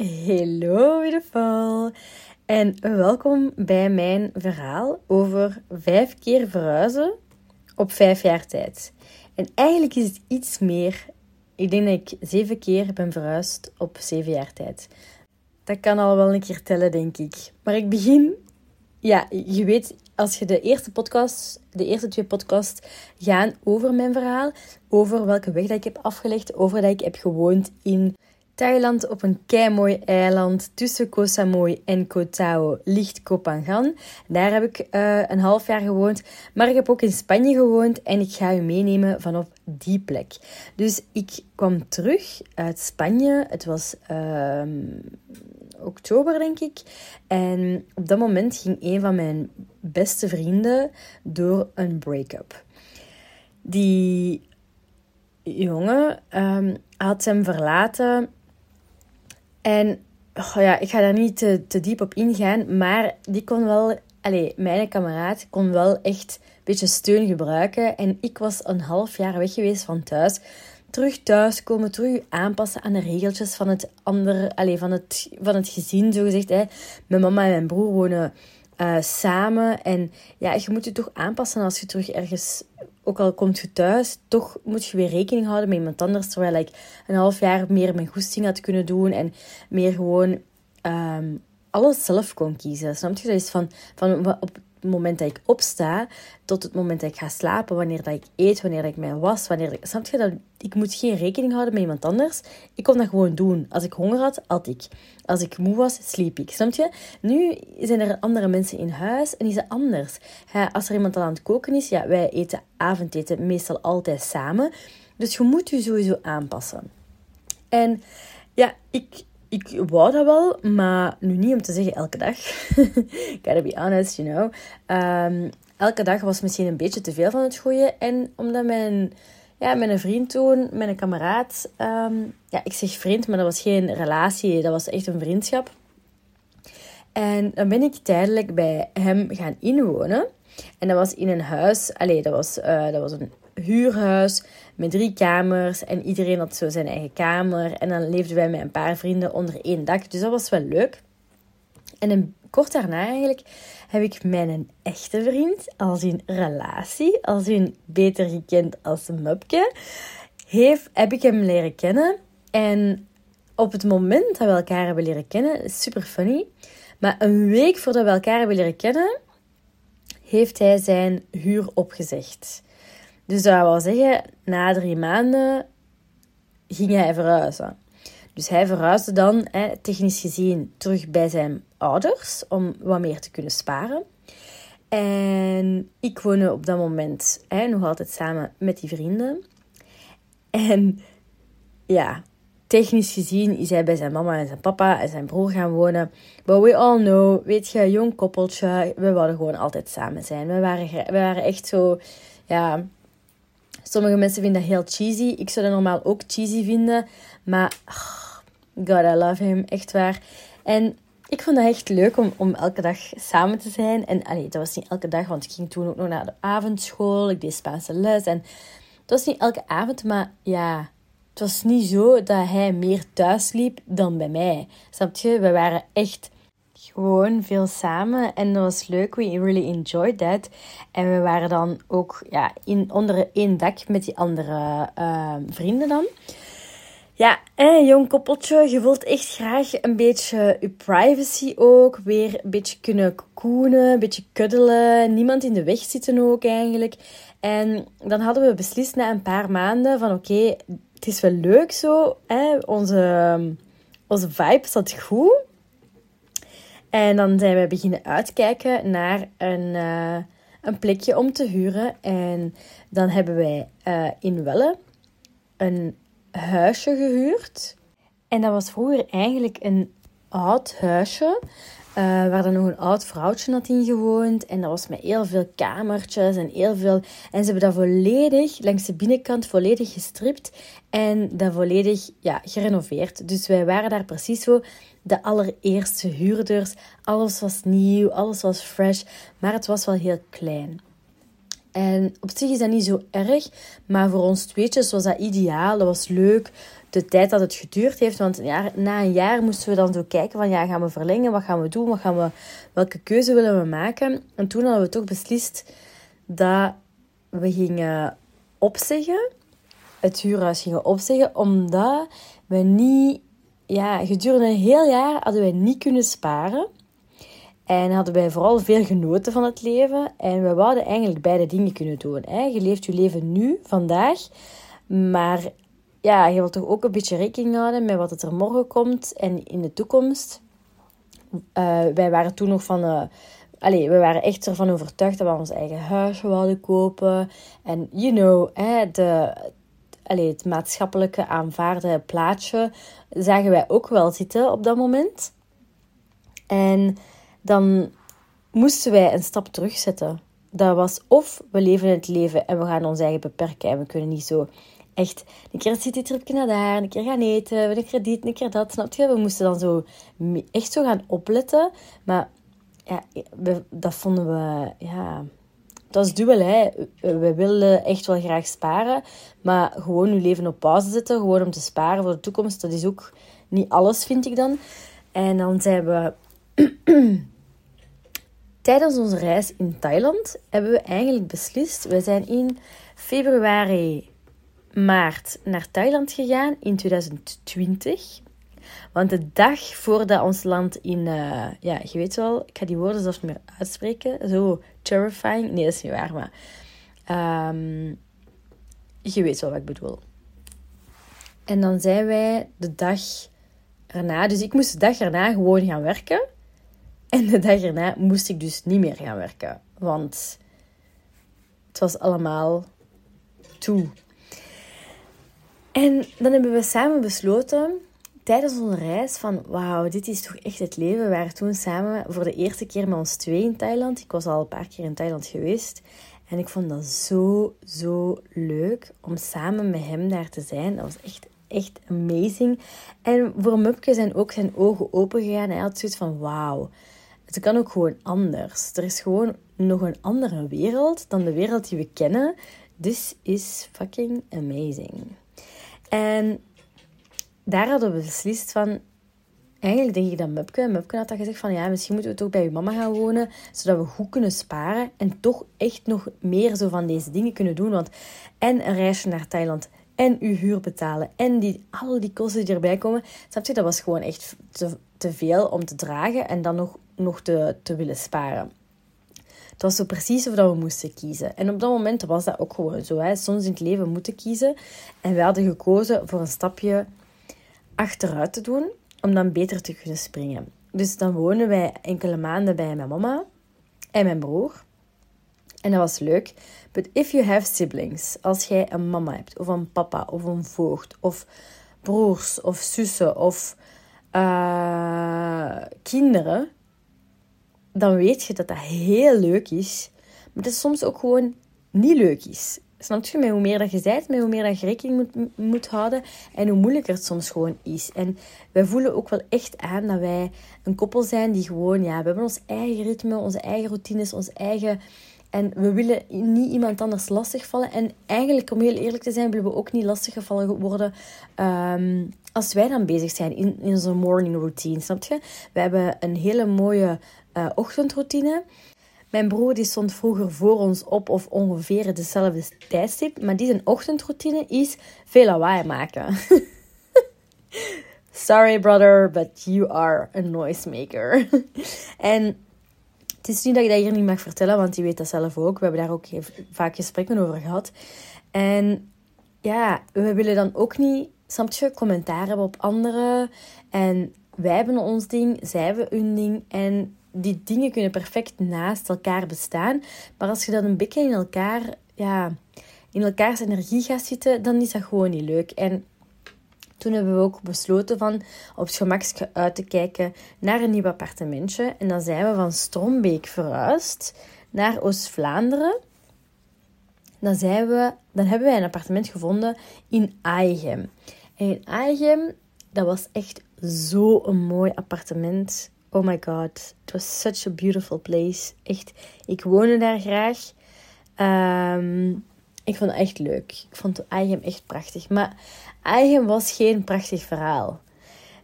Hello beautiful en welkom bij mijn verhaal over vijf keer verhuizen op vijf jaar tijd. En eigenlijk is het iets meer. Ik denk dat ik zeven keer ben verhuisd op zeven jaar tijd. Dat kan al wel een keer tellen, denk ik. Maar ik begin, ja, je weet, als je de eerste podcast, de eerste twee podcasts gaan over mijn verhaal, over welke weg dat ik heb afgelegd, over dat ik heb gewoond in Thailand op een keimooi eiland tussen Koh Samui en Koh Tao ligt Koh Phangan. Daar heb ik uh, een half jaar gewoond. Maar ik heb ook in Spanje gewoond en ik ga u meenemen vanaf die plek. Dus ik kwam terug uit Spanje. Het was uh, oktober, denk ik. En op dat moment ging een van mijn beste vrienden door een break-up. Die jongen um, had hem verlaten en oh ja, ik ga daar niet te, te diep op ingaan, maar die kon wel, allez, mijn kameraad kon wel echt een beetje steun gebruiken. En ik was een half jaar weg geweest van thuis. Terug thuis komen, terug aanpassen aan de regeltjes van het andere, allez, van het, van het gezin, zo gezegd. Hè. Mijn mama en mijn broer wonen uh, samen. En ja, je moet je toch aanpassen als je terug ergens ook al komt je thuis, toch moet je weer rekening houden met iemand anders. Terwijl ik een half jaar meer mijn goesting had kunnen doen en meer gewoon um, alles zelf kon kiezen. Snap je? Dat is van, van op het moment dat ik opsta tot het moment dat ik ga slapen, wanneer dat ik eet, wanneer ik mij was, wanneer ik, snap je dat ik moet geen rekening houden met iemand anders. Ik kon dat gewoon doen. Als ik honger had, at ik. Als ik moe was, sliep ik. Snap je? Nu zijn er andere mensen in huis en is het anders. als er iemand al aan het koken is, ja, wij eten avondeten meestal altijd samen. Dus je moet je sowieso aanpassen. En ja, ik, ik wou dat wel, maar nu niet om te zeggen elke dag. Gotta be honest, you know. Um, elke dag was misschien een beetje te veel van het goede. En omdat mijn, ja, mijn vriend toen, mijn kameraad... Um, ja, ik zeg vriend, maar dat was geen relatie. Dat was echt een vriendschap. En dan ben ik tijdelijk bij hem gaan inwonen. En dat was in een huis... Allee, dat was, uh, dat was een huurhuis met drie kamers. En iedereen had zo zijn eigen kamer. En dan leefden wij met een paar vrienden onder één dak. Dus dat was wel leuk. En een, kort daarna eigenlijk heb ik mijn echte vriend, als in relatie, als in beter gekend als een heeft, heb ik hem leren kennen. En op het moment dat we elkaar hebben leren kennen, super funny. Maar een week voordat we elkaar hebben leren kennen, heeft hij zijn huur opgezegd. Dus dat wil zeggen, na drie maanden ging hij verhuizen. Dus hij verhuisde dan, technisch gezien, terug bij zijn ouders om wat meer te kunnen sparen. En ik woonde op dat moment hè, nog altijd samen met die vrienden. En ja, technisch gezien is hij bij zijn mama en zijn papa en zijn broer gaan wonen. But we all know, weet je, jong koppeltje, we wilden gewoon altijd samen zijn. We waren, we waren echt zo, ja, Sommige mensen vinden dat heel cheesy. Ik zou dat normaal ook cheesy vinden. Maar, oh, god, I love him. Echt waar. En ik vond het echt leuk om, om elke dag samen te zijn. En allee, dat was niet elke dag, want ik ging toen ook nog naar de avondschool. Ik deed Spaanse les. En het was niet elke avond, maar ja... Het was niet zo dat hij meer thuis liep dan bij mij. Snap je? We waren echt gewoon veel samen en dat was leuk. We really enjoyed that. En we waren dan ook ja, in, onder één dak met die andere uh, vrienden dan. Ja, een jong koppeltje. Je voelt echt graag een beetje je privacy ook. Weer een beetje kunnen koenen, een beetje kuddelen. Niemand in de weg zitten ook eigenlijk. En dan hadden we beslist na een paar maanden van oké, het is wel leuk zo. Onze, onze vibe zat goed. En dan zijn we beginnen uitkijken naar een, uh, een plekje om te huren. En dan hebben wij uh, in Welle een huisje gehuurd. En dat was vroeger eigenlijk een oud huisje. Uh, waar dan nog een oud vrouwtje had in gewoond. En dat was met heel veel kamertjes en heel veel... En ze hebben dat volledig, langs de binnenkant, volledig gestript. En dat volledig ja, gerenoveerd. Dus wij waren daar precies zo de allereerste huurders. Alles was nieuw, alles was fresh, maar het was wel heel klein. En op zich is dat niet zo erg, maar voor ons tweetjes was dat ideaal, dat was leuk. De tijd dat het geduurd heeft, want na een jaar moesten we dan zo kijken van ja, gaan we verlengen, wat gaan we doen, wat gaan we, welke keuze willen we maken. En toen hadden we toch beslist dat we gingen opzeggen, het huurhuis gingen opzeggen, omdat we niet, ja, gedurende een heel jaar hadden wij niet kunnen sparen. En hadden wij vooral veel genoten van het leven. En we wouden eigenlijk beide dingen kunnen doen. Je leeft je leven nu, vandaag. Maar ja, je wilt toch ook een beetje rekening houden met wat er morgen komt en in de toekomst. Uh, wij waren toen nog van... Uh, we waren echt ervan overtuigd dat we ons eigen huisje wilden kopen. En you know, de, allee, het maatschappelijke aanvaarde plaatje zagen wij ook wel zitten op dat moment. En dan moesten wij een stap terugzetten. Dat was of we leven het leven en we gaan ons eigen beperken en we kunnen niet zo echt een keer een citytripje naar daar, een keer gaan eten, een keer dit, een keer dat, snap je? We moesten dan zo echt zo gaan opletten. Maar ja, dat vonden we, ja, dat is dubbel, hè. We willen echt wel graag sparen, maar gewoon je leven op pauze zetten, gewoon om te sparen voor de toekomst, dat is ook niet alles, vind ik dan. En dan zijn we tijdens onze reis in Thailand hebben we eigenlijk beslist. We zijn in februari, maart naar Thailand gegaan in 2020. Want de dag voordat ons land in, uh, ja, je weet wel, ik ga die woorden zelfs niet meer uitspreken. Zo terrifying. Nee, dat is niet waar, maar um, je weet wel wat ik bedoel. En dan zijn wij de dag erna, dus ik moest de dag erna gewoon gaan werken. En de dag erna moest ik dus niet meer gaan werken. Want het was allemaal toe. En dan hebben we samen besloten tijdens onze reis van wauw, dit is toch echt het leven. We waren toen samen voor de eerste keer met ons twee in Thailand. Ik was al een paar keer in Thailand geweest. En ik vond dat zo, zo leuk om samen met hem daar te zijn. Dat was echt, echt amazing. En voor Mupke zijn ook zijn ogen open gegaan. Hij had zoiets van wauw het kan ook gewoon anders. Er is gewoon nog een andere wereld dan de wereld die we kennen. This is fucking amazing. En daar hadden we beslist van... Eigenlijk denk ik dat Mupke... Mupke had dat gezegd van... Ja, misschien moeten we toch bij je mama gaan wonen. Zodat we goed kunnen sparen. En toch echt nog meer zo van deze dingen kunnen doen. Want en een reisje naar Thailand en uw huur betalen en die, al die kosten die erbij komen. Dat was gewoon echt te, te veel om te dragen en dan nog nog te, te willen sparen. Het was zo precies of dat we moesten kiezen. En op dat moment was dat ook gewoon zo. Hè. Soms in het leven moeten kiezen. En we hadden gekozen voor een stapje achteruit te doen, om dan beter te kunnen springen. Dus dan wonen wij enkele maanden bij mijn mama en mijn broer. En dat was leuk. But if you have siblings, als jij een mama hebt, of een papa, of een voogd, of broers, of zussen, of uh, kinderen, dan weet je dat dat heel leuk is. Maar dat het soms ook gewoon niet leuk is. Snap je? Met hoe meer dat je bent, met hoe meer dat je rekening moet, moet houden en hoe moeilijker het soms gewoon is. En wij voelen ook wel echt aan dat wij een koppel zijn die gewoon, ja, we hebben ons eigen ritme, onze eigen routines, onze eigen... En we willen niet iemand anders lastigvallen. En eigenlijk, om heel eerlijk te zijn, willen we ook niet lastiggevallen worden ehm, als wij dan bezig zijn in, in onze morning routine. Snap je? We hebben een hele mooie uh, ochtendroutine. Mijn broer die stond vroeger voor ons op of ongeveer dezelfde tijdstip. Maar die zijn ochtendroutine is veel lawaai maken. Sorry brother, but you are a noisemaker. en het is niet dat ik dat hier niet mag vertellen, want die weet dat zelf ook. We hebben daar ook vaak gesprekken over gehad. En ja, we willen dan ook niet, snap je, commentaar hebben op anderen. En wij hebben ons ding, zij hebben hun ding. En die dingen kunnen perfect naast elkaar bestaan. Maar als je dan een beetje in elkaar, ja, in elkaars energie gaat zitten, dan is dat gewoon niet leuk. En toen hebben we ook besloten van op het gemakje uit te kijken naar een nieuw appartementje. En dan zijn we van Strombeek verhuisd naar Oost-Vlaanderen. Dan, zijn we, dan hebben wij een appartement gevonden in Aigem. En in Aigem, dat was echt zo'n mooi appartement. Oh my god, it was such a beautiful place. Echt, ik woonde daar graag. Ehm, ik vond het echt leuk. Ik vond Eigenm echt prachtig. Maar Eigenm was geen prachtig verhaal.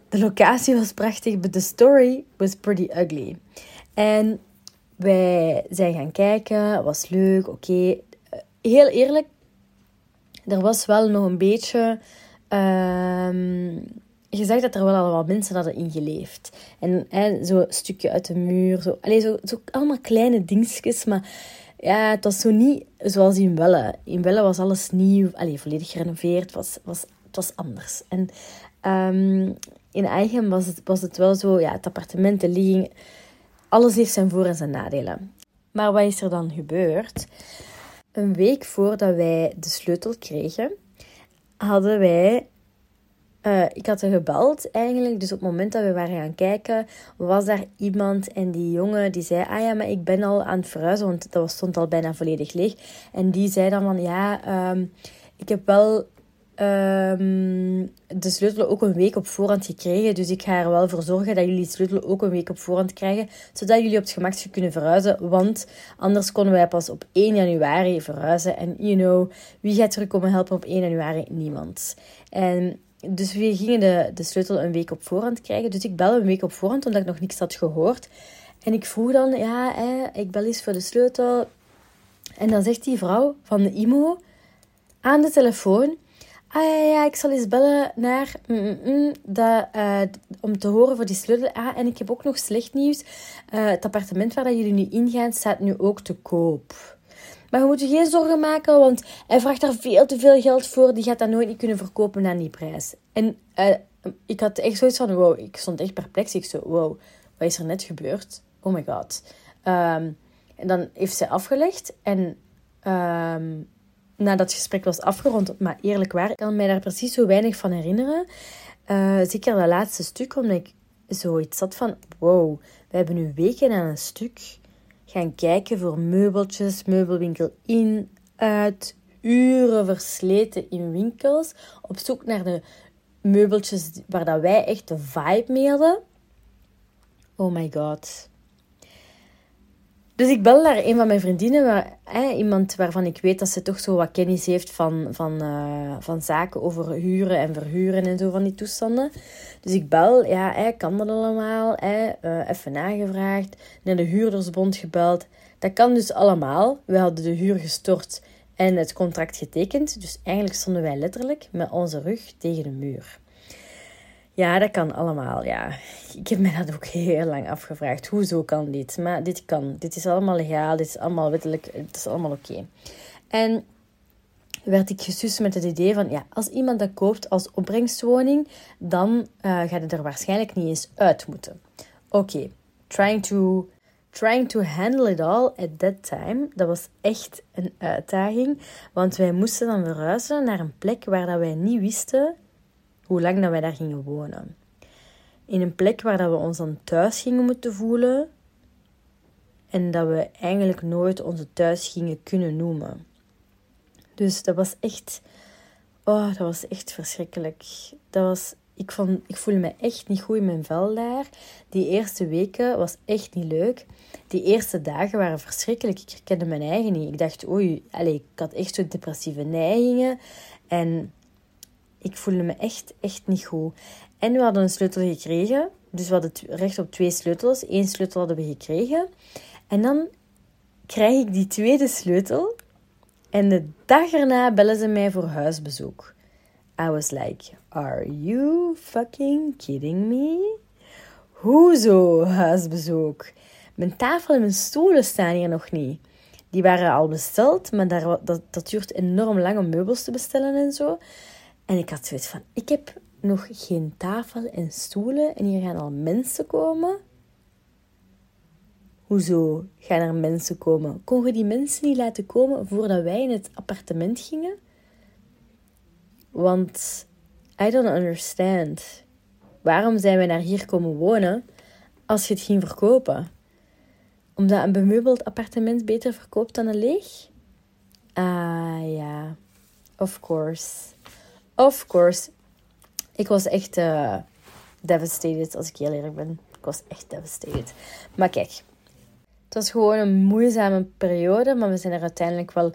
De locatie was prachtig, but the story was pretty ugly. En wij zijn gaan kijken, was leuk, oké. Heel eerlijk, er was wel nog een beetje... Um, je zag dat er wel al wat mensen hadden ingeleefd. En, en zo'n stukje uit de muur. Zo, allez, zo, zo allemaal kleine dingetjes, maar ja, het was zo niet zoals in Welle. In Welle was alles nieuw, allez, volledig gerenoveerd. Was, was, het was anders. En um, in Eigen was het, was het wel zo, ja, het appartement, de ligging, alles heeft zijn voor- en zijn nadelen. Maar wat is er dan gebeurd? Een week voordat wij de sleutel kregen, hadden wij uh, ik had er gebeld eigenlijk. Dus op het moment dat we waren gaan kijken, was daar iemand. En die jongen die zei: Ah ja, maar ik ben al aan het verhuizen. Want dat stond al bijna volledig leeg. En die zei dan van: Ja, um, ik heb wel um, de sleutel ook een week op voorhand gekregen. Dus ik ga er wel voor zorgen dat jullie de sleutel ook een week op voorhand krijgen. Zodat jullie op het gemakje kunnen verhuizen. Want anders konden wij pas op 1 januari verhuizen. En you know, wie gaat terugkomen helpen op 1 januari? Niemand. En dus we gingen de, de sleutel een week op voorhand krijgen. Dus ik bel een week op voorhand, omdat ik nog niks had gehoord. En ik vroeg dan, ja, ik bel eens voor de sleutel. En dan zegt die vrouw van de IMO aan de telefoon... Ah ja, ik zal eens bellen naar... Mm, mm, mm uh, om te horen voor die sleutel. Ah, en ik heb ook nog slecht nieuws. Uh, het appartement waar dat jullie nu ingaan, staat nu ook te koop. Maar je moet je geen zorgen maken, want hij vraagt daar veel te veel geld voor. Die gaat dat nooit niet kunnen verkopen naar die prijs. En uh, ik had echt zoiets van, wow, ik stond echt perplex. Ik zo, wow, wat is er net gebeurd? Oh my god. Um, en dan heeft zij afgelegd en um, nadat het gesprek was afgerond, maar eerlijk waar, ik kan mij daar precies zo weinig van herinneren. Uh, zeker dat laatste stuk, omdat ik zoiets had van, wow, we hebben nu weken aan een stuk gaan kijken voor meubeltjes, meubelwinkel in, uit, uren versleten in winkels, op zoek naar de meubeltjes waar dat wij echt de vibe mee. Oh my god. Dus ik bel naar een van mijn vriendinnen, waar, iemand waarvan ik weet dat ze toch zo wat kennis heeft van, van, uh, van zaken over huren en verhuren en zo van die toestanden. Dus ik bel, ja, hè, kan dat allemaal? Uh, even nagevraagd, naar de huurdersbond gebeld. Dat kan dus allemaal. We hadden de huur gestort en het contract getekend. Dus eigenlijk stonden wij letterlijk met onze rug tegen de muur. Ja, dat kan allemaal, ja. Ik heb me dat ook heel lang afgevraagd. Hoezo kan dit? Maar dit kan. Dit is allemaal legaal. Dit is allemaal wettelijk. Het is allemaal oké. En werd ik gesust met het idee van, ja, als iemand dat koopt als opbrengstwoning, dan uh, gaat het er waarschijnlijk niet eens uit moeten. Oké, trying to trying to handle it all at that time, dat was echt een uitdaging. Want wij moesten dan verhuizen naar een plek waar dat wij niet wisten hoe lang dat wij daar gingen wonen. In een plek waar dat we ons dan thuis gingen moeten voelen en dat we eigenlijk nooit onze thuis gingen kunnen noemen. Dus dat was echt, oh, dat was echt verschrikkelijk. Dat was, ik, vond, ik voelde me echt niet goed in mijn vel daar. Die eerste weken was echt niet leuk. Die eerste dagen waren verschrikkelijk. Ik herkende mijn eigen niet. Ik dacht, oei, allez, ik had echt zo depressieve neigingen. En ik voelde me echt, echt niet goed. En we hadden een sleutel gekregen. Dus we hadden recht op twee sleutels. Eén sleutel hadden we gekregen. En dan krijg ik die tweede sleutel. En de dag erna bellen ze mij voor huisbezoek. I was like, are you fucking kidding me? Hoezo huisbezoek? Mijn tafel en mijn stoelen staan hier nog niet. Die waren al besteld, maar daar, dat, dat duurt enorm lang om meubels te bestellen en zo. En ik had zoiets van, ik heb nog geen tafel en stoelen en hier gaan al mensen komen. Hoezo gaan er mensen komen? Kon je die mensen niet laten komen voordat wij in het appartement gingen? Want I don't understand. Waarom zijn wij naar hier komen wonen als je het ging verkopen? Omdat een bemeubeld appartement beter verkoopt dan een leeg? Ah ja, of course. Of course. Ik was echt uh, devastated, als ik heel eerlijk ben. Ik was echt devastated. Maar kijk, het was gewoon een moeizame periode, maar we zijn er uiteindelijk wel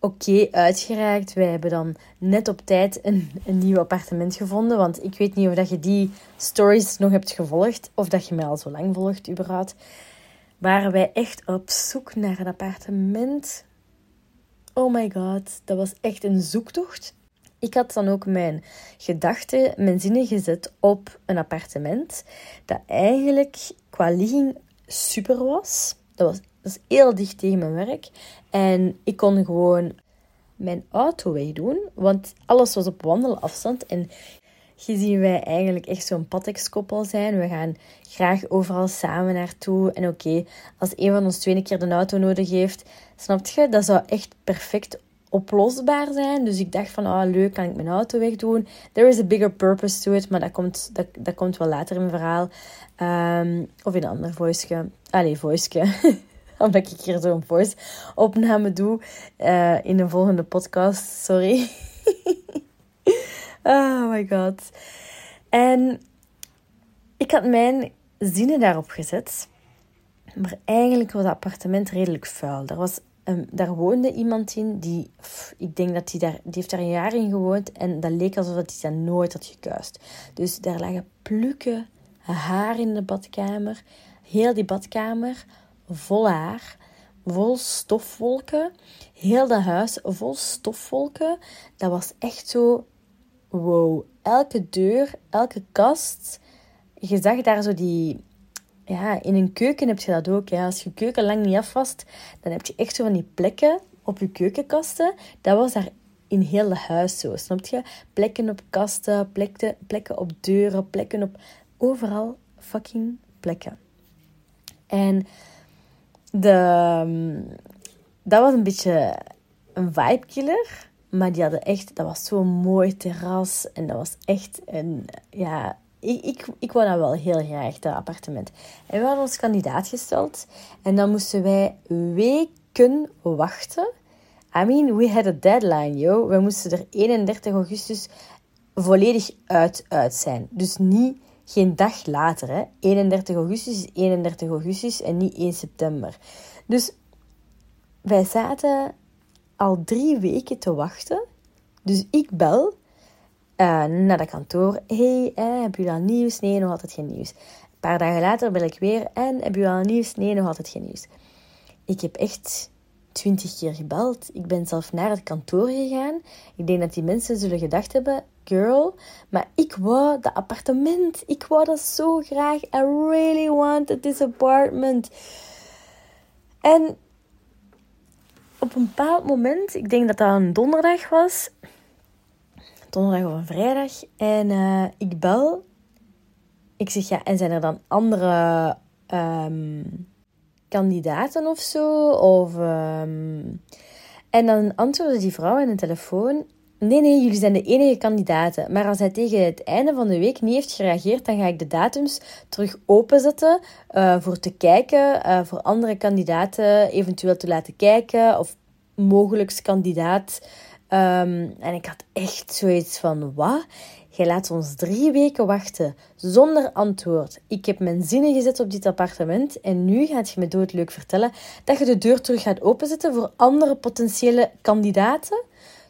oké uitgeraakt. Wij hebben dan net op tijd een, een nieuw appartement gevonden. Want ik weet niet of dat je die stories nog hebt gevolgd. Of dat je mij al zo lang volgt, überhaupt. Waren wij echt op zoek naar een appartement. Oh my god, dat was echt een zoektocht. Ik had dan ook mijn gedachten, mijn zinnen gezet op een appartement. Dat eigenlijk qua ligging super was. Dat was heel dicht tegen mijn werk. En ik kon gewoon mijn auto wegdoen, want alles was op wandelafstand. En gezien wij eigenlijk echt zo'n patekskoppel zijn, we gaan graag overal samen naartoe. En oké, als een van ons twee keer de auto nodig heeft, snap je, dat zou echt perfect oplosbaar zijn. Dus ik dacht van, oh leuk, kan ik mijn auto wegdoen. There is a bigger purpose to it, maar dat komt, dat, dat komt wel later in het verhaal. Um, of in een ander voice. Allee, voice. omdat ik hier zo'n voice opname doe uh, in de volgende podcast. Sorry. oh my god. En ik had mijn zinnen daarop gezet. Maar eigenlijk was het appartement redelijk vuil. Er was, um, daar woonde iemand in die, ik denk dat die daar, die heeft daar een jaar in gewoond en dat leek alsof hij dat nooit had gekuist. Dus daar lagen plukken haar in de badkamer. Heel die badkamer vol haar, vol stofwolken. Heel dat huis vol stofwolken. Dat was echt zo, wow. Elke deur, elke kast. Je zag daar zo die, ja, in een keuken heb je dat ook. Ja. Als je keuken lang niet afwast, dan heb je echt zo van die plekken op je keukenkasten. Dat was daar in heel het huis zo, snap je? Plekken op kasten, plekken, plekken op deuren, plekken op... Overal fucking plekken. En de, ehm, dat was een beetje een vibe killer. Maar die hadden echt, dat was zo'n mooi terras. En dat was echt een, ja, ik, ik, ik wou dat wel heel graag, dat appartement. En we hadden ons kandidaat gesteld. En dan moesten wij weken wachten. I mean, we had a deadline, yo. We moesten er 31 augustus volledig uit, uit zijn. Dus niet geen dag later. Hè. 31 augustus is 31 augustus en niet 1 september. Dus wij zaten al drie weken te wachten. Dus ik bel uh, naar de kantoor. hey, eh, heb je al nieuws? Nee, nog altijd geen nieuws. Een paar dagen later bel ik weer. En heb je al nieuws? Nee, nog altijd geen nieuws. Ik heb echt twintig keer gebeld. Ik ben zelf naar het kantoor gegaan. Ik denk dat die mensen zullen gedacht hebben: girl, maar ik wou dat appartement. Ik wou dat zo graag. I really wanted this apartment. En op een bepaald moment, ik denk dat dat een donderdag was, donderdag of een vrijdag, en uh, ik bel. Ik zeg ja, en zijn er dan andere um, kandidaten of zo? Of, um... En dan antwoordde die vrouw aan de telefoon: Nee, nee, jullie zijn de enige kandidaten. Maar als hij tegen het einde van de week niet heeft gereageerd, dan ga ik de datums terug openzetten uh, voor te kijken, uh, voor andere kandidaten eventueel te laten kijken of mogelijks kandidaat. Um, en ik had echt zoiets van, wat? Jij laat ons drie weken wachten zonder antwoord. Ik heb mijn zinnen gezet op dit appartement en nu gaat je me doodleuk vertellen dat je de deur terug gaat openzetten voor andere potentiële kandidaten,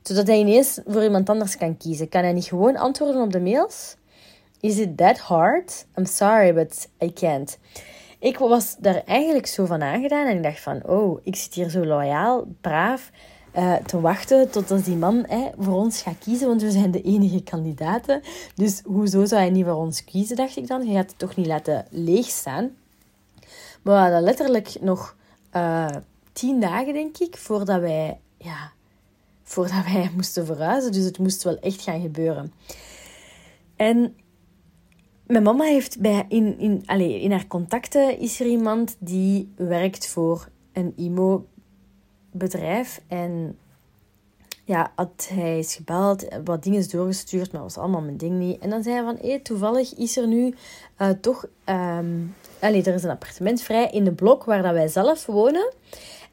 zodat hij ineens voor iemand anders kan kiezen. Kan hij niet gewoon antwoorden op de mails? Is it that hard? I'm sorry, but I can't. Ik was daar eigenlijk zo van aangedaan en ik dacht van, oh, ik zit hier zo loyaal, braaf uh, te wachten totdat die man voor ons gaat kiezen, want we zijn de enige kandidaten. Dus hoezo zou hij niet voor ons kiezen, dacht ik dan. Je gaat het toch niet laten leegstaan. Maar we hadden letterlijk nog uh, tien dagen, denk ik, voordat wij, ja, voordat wij moesten verhuizen. Dus het moest wel echt gaan gebeuren. En mijn mama heeft bij, in, in, allez, in haar contacten is er iemand die werkt voor een IMO bedrijf. En ja, had hij is gebeld, wat dingen is doorgestuurd, maar was allemaal mijn ding niet. En dan zei hij van, toevallig is er nu uh, toch... Um, er is een appartement vrij in de blok waar dat wij zelf wonen.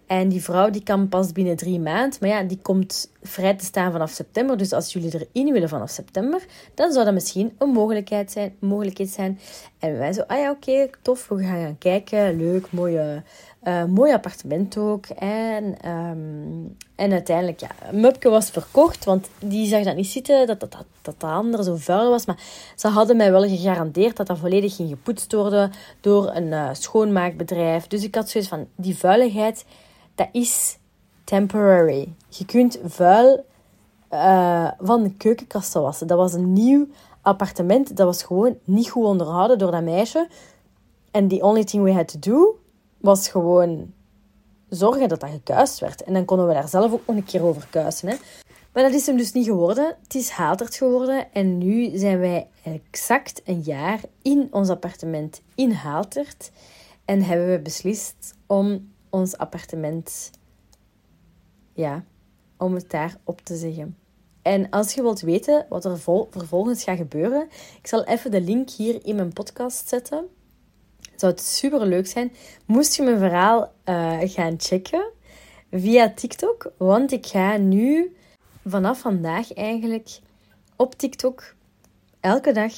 En die vrouw die kan pas binnen drie maanden. Maar ja, die komt vrij te staan vanaf september. Dus als jullie erin willen vanaf september, dan zou dat misschien een mogelijkheid zijn. mogelijkheid zijn. En wij zo, ah ja, oké, tof, we gaan gaan kijken. Leuk, mooie Uh, mooi appartement ook. En, ehm, en uiteindelijk, ja, Mupke was verkocht, want die zag dat niet zitten, dat dat, dat, dat de andere zo vuil was. Maar ze hadden mij wel gegarandeerd dat dat volledig ging gepoetst worden door een uh, schoonmaakbedrijf. Dus ik had zoiets van, die vuiligheid, dat is temporary. Je kunt vuil uh, van de keukenkasten wassen. Dat was een nieuw appartement, dat was gewoon niet goed onderhouden door dat meisje. En the only thing we had to do was gewoon zorgen dat dat gekuist werd. En dan konden we daar zelf ook nog een keer over kuisen. Hè. Maar dat is hem dus niet geworden. Het is Hatert geworden. En nu zijn wij exact een jaar in ons appartement in Hatert. En hebben we beslist om ons appartement, ja, om het daar op te zeggen. En als je wilt weten wat er vervolgens gaat gebeuren, ik zal even de link hier in mijn podcast zetten zou het super leuk zijn. Moest je mijn verhaal uh, gaan checken via TikTok. Want ik ga nu vanaf vandaag eigenlijk op TikTok elke dag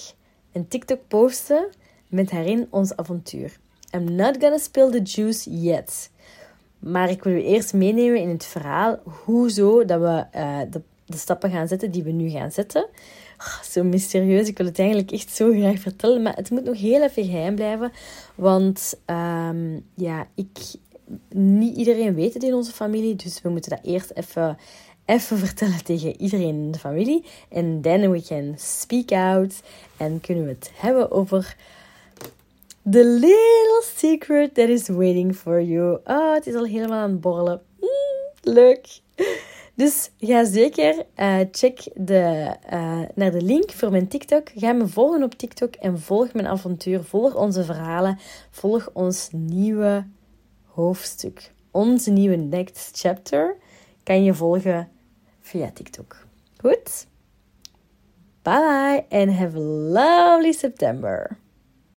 een TikTok posten met daarin ons avontuur. I'm not gonna spill the juice yet. Maar ik wil u eerst meenemen in het verhaal hoezo dat we uh, de, de stappen gaan zetten die we nu gaan zetten. Zo mysterieus. Ik wil het eigenlijk echt zo graag vertellen. Maar het moet nog heel even geheim blijven. Want ehm, ja, ik, niet iedereen weet het in onze familie. Dus we moeten dat eerst even, even vertellen tegen iedereen in de familie. En then we can speak out. En kunnen we het hebben over the little secret that is waiting for you. Oh, het is al helemaal aan het borrelen. Mm, leuk. Dus ga zeker uh, check de, uh, naar de link voor mijn TikTok. Ga me volgen op TikTok en volg mijn avontuur. Volg onze verhalen. Volg ons nieuwe hoofdstuk. Onze nieuwe next chapter kan je volgen via TikTok. Goed? Bye and have a lovely September.